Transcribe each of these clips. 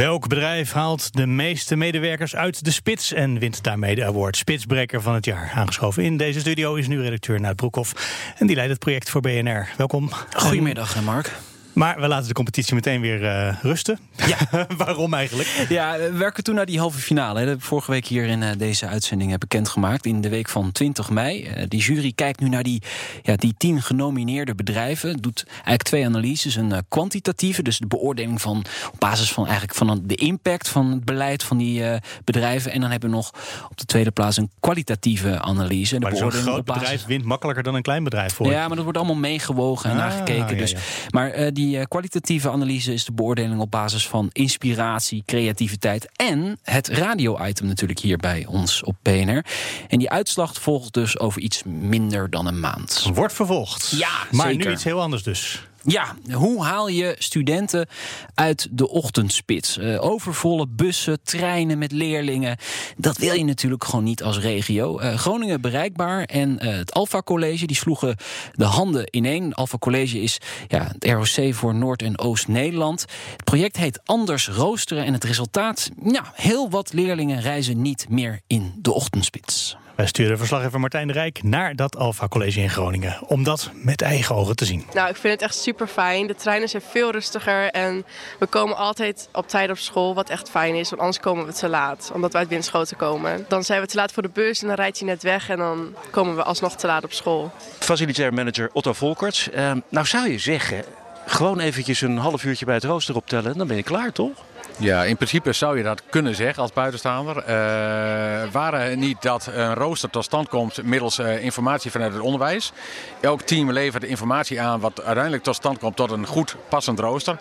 Welk bedrijf haalt de meeste medewerkers uit de spits en wint daarmee de award Spitsbreker van het jaar? Aangeschoven in deze studio is nu redacteur Nuit Broekhoff en die leidt het project voor BNR. Welkom. Goedemiddag, Mark. Maar we laten de competitie meteen weer uh, rusten. Ja. Waarom eigenlijk? Ja, we werken toen naar die halve finale. Ik vorige week hier in uh, deze uitzending bekendgemaakt. In de week van 20 mei. Uh, die jury kijkt nu naar die, ja, die tien genomineerde bedrijven. Doet eigenlijk twee analyses. Een kwantitatieve, dus de beoordeling van op basis van eigenlijk van de impact van het beleid van die bedrijven. En dan hebben we nog op de tweede plaats een kwalitatieve analyse. De maar zo'n groot basis... bedrijf wint makkelijker dan een klein bedrijf voor. Ja, maar dat wordt allemaal meegewogen en ah, naar gekeken. Dus, ja, ja. Maar die die kwalitatieve analyse is de beoordeling op basis van inspiratie, creativiteit en het radio-item natuurlijk hier bij ons op PNR. En die uitslag volgt dus over iets minder dan een maand. Wordt vervolgd. Ja, maar zeker. nu iets heel anders dus. Ja, hoe haal je studenten uit de ochtendspits? Uh, overvolle bussen, treinen met leerlingen. Dat wil je natuurlijk gewoon niet als regio. Uh, Groningen bereikbaar en uh, het Alpha College die sloegen de handen ineen. Alpha College is ja, het ROC voor Noord- en Oost-Nederland. Het project heet Anders Roosteren en het resultaat... Ja, heel wat leerlingen reizen niet meer in de ochtendspits. Wij sturen verslaggever Martijn de Rijk naar dat Alpha College in Groningen. Om dat met eigen ogen te zien. Nou, ik vind het echt super fijn. De treinen zijn veel rustiger. En we komen altijd op tijd op school. Wat echt fijn is. Want anders komen we te laat. Omdat we uit Winschoten komen. Dan zijn we te laat voor de bus. En dan rijdt hij net weg. En dan komen we alsnog te laat op school. Facilitair manager Otto Volkerts. Uh, nou zou je zeggen. Gewoon eventjes een half uurtje bij het rooster optellen. Dan ben je klaar, toch? Ja, in principe zou je dat kunnen zeggen als buitenstaander. Uh, waren niet dat een rooster tot stand komt middels uh, informatie vanuit het onderwijs. Elk team levert informatie aan wat uiteindelijk tot stand komt tot een goed passend rooster.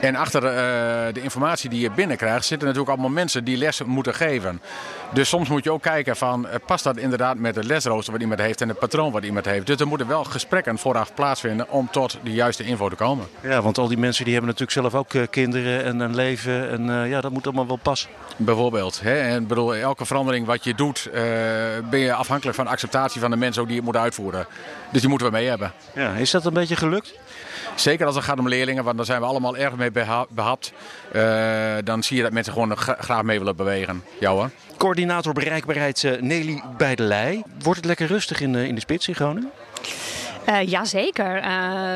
En achter uh, de informatie die je binnenkrijgt zitten natuurlijk allemaal mensen die les moeten geven. Dus soms moet je ook kijken van past dat inderdaad met het lesrooster wat iemand heeft en het patroon wat iemand heeft. Dus er moeten wel gesprekken vooraf plaatsvinden om tot de juiste info te komen. Ja, want al die mensen die hebben natuurlijk zelf ook kinderen en een leven en uh, ja, dat moet allemaal wel passen. Bijvoorbeeld. Hè? En bedoel, elke verandering wat je doet, uh, ben je afhankelijk van de acceptatie van de mensen die het moeten uitvoeren. Dus die moeten we mee hebben. Ja, is dat een beetje gelukt? Zeker als het gaat om leerlingen, want daar zijn we allemaal erg mee behapt. Uh, dan zie je dat mensen gewoon graag mee willen bewegen. Jou hoor. Coördinator bereikbaarheid Nelly Bijdelij. Wordt het lekker rustig in, in de spits in Groningen? Uh, Jazeker. Uh,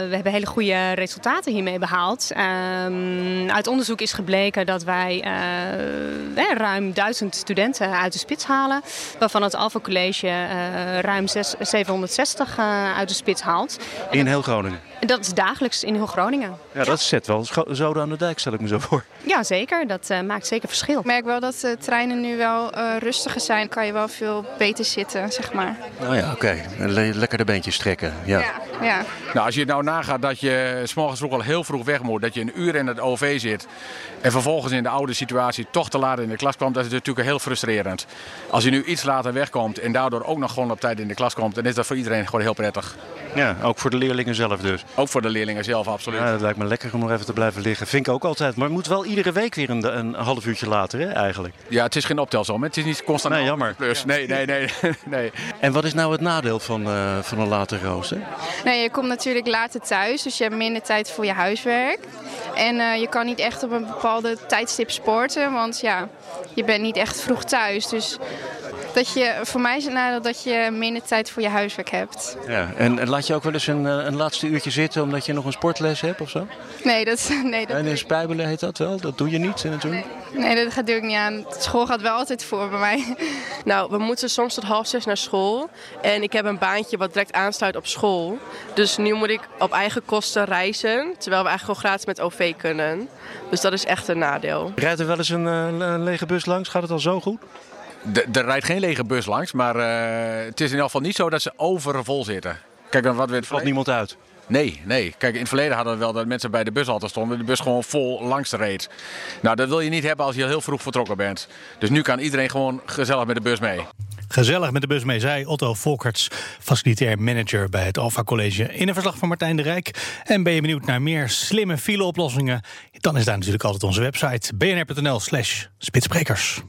we hebben hele goede resultaten hiermee behaald. Uh, uit onderzoek is gebleken dat wij eh, ruim duizend studenten uit de spits halen. Waarvan het Alpha College ruim 6, 760 uit de spits haalt. In heel Groningen? Dat is dagelijks in heel Groningen. Ja, dat zet wel zoden aan de dijk, stel ik me zo voor. Ja, zeker. Dat uh, maakt zeker verschil. Ik merk wel dat de treinen nu wel uh, rustiger zijn. Kan je wel veel beter zitten, zeg maar. Nou ja, oké. Okay. Lekker de beentjes trekken. Ja. Ja. Ja, Nou, als je nou nagaat dat je s morgens vroeg al heel vroeg weg moet. Dat je een uur in het OV zit. En vervolgens in de oude situatie toch te laat in de klas komt. Dat is natuurlijk heel frustrerend. Als je nu iets later wegkomt en daardoor ook nog gewoon op tijd in de klas komt. Dan is dat voor iedereen gewoon heel prettig. Ja, ook voor de leerlingen zelf dus. Ook voor de leerlingen zelf, absoluut. Ja, dat lijkt me lekker om nog even te blijven liggen. Vind ik ook altijd. Maar het moet wel iedere week weer een, een half uurtje later, hè, eigenlijk. Ja, het is geen optelsom. Het is niet constant. Nee, jammer. Plus. Nee, nee, nee, nee. En wat is nou het nadeel van, uh, van een later rooster? Nee, je komt natuurlijk later thuis, dus je hebt minder tijd voor je huiswerk. En uh, je kan niet echt op een bepaalde tijdstip sporten, want ja, je bent niet echt vroeg thuis. Dus dat je, voor mij is het nadeel dat je minder tijd voor je huiswerk hebt. Ja, en, en laat je ook wel eens een, eh, een laatste uurtje zitten omdat je nog een sportles hebt of zo? Nee, dat, nee, dat En in spijbelen heet dat wel? Dat doe je niet in het doen? Nee, dat doe ik niet aan. School gaat wel altijd voor bij mij. Nou, we moeten soms tot half zes naar school. En ik heb een baantje wat direct aansluit op school. Dus nu moet ik op eigen kosten reizen. Terwijl we eigenlijk gewoon gratis met OV kunnen. Dus dat is echt een nadeel. Rijdt er wel eens een, eh, een lege bus langs? Gaat het al zo goed? Er rijdt geen lege bus langs, maar uh, het is in ieder geval niet zo dat ze overvol zitten. Kijk, dan wat we het valt niemand uit. Nee, nee. Kijk, in het verleden hadden we wel dat mensen bij de bus altijd stonden. De bus gewoon vol langs reed. Nou, dat wil je niet hebben als je heel vroeg vertrokken bent. Dus nu kan iedereen gewoon gezellig met de bus mee. Gezellig met de bus mee, zei Otto Volkerts, facilitair manager bij het Alpha College. In een verslag van Martijn de Rijk. En ben je benieuwd naar meer slimme fileoplossingen? Dan is daar natuurlijk altijd onze website bnr.nl/slash spitsbrekers.